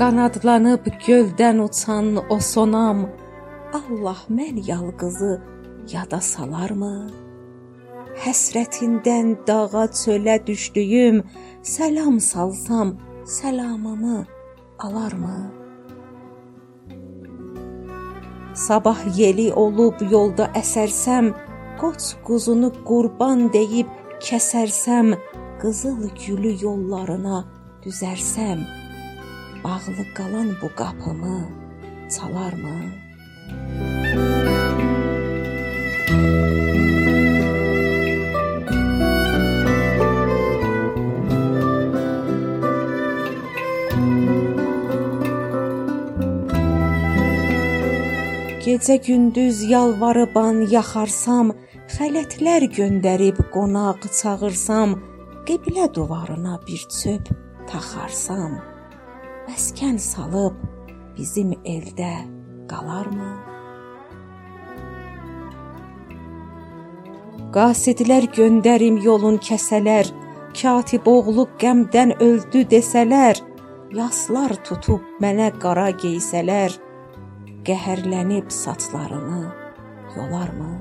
Qanadlanıb göldən uçan o sonam Allah mən yalqızı yada salarmı? Həsrətindən dağa çölə düşdüyüm səlam salsam səlamımı alarmı? Sabah yeli olub yolda əsərsəm, qoç quzunu qurban deyib kəsərsəm, qızıl gülü yollarına düzərsəm, bağlı qalan bu qapımı çalarmı? Gecə gündüz yalvarıban yaxarsam, xələtlər göndərib qonaq çağırsam, qiblə divarına bir çöp taxarsam, məskən salıb bizim eldə qalarmı? Qasidlər göndərim yolun kəsələr, Katib oğlu qəmdən öldü desələr, yaslar tutub mənə qara geysələr, qəhərlənib saçlarını yolarmı?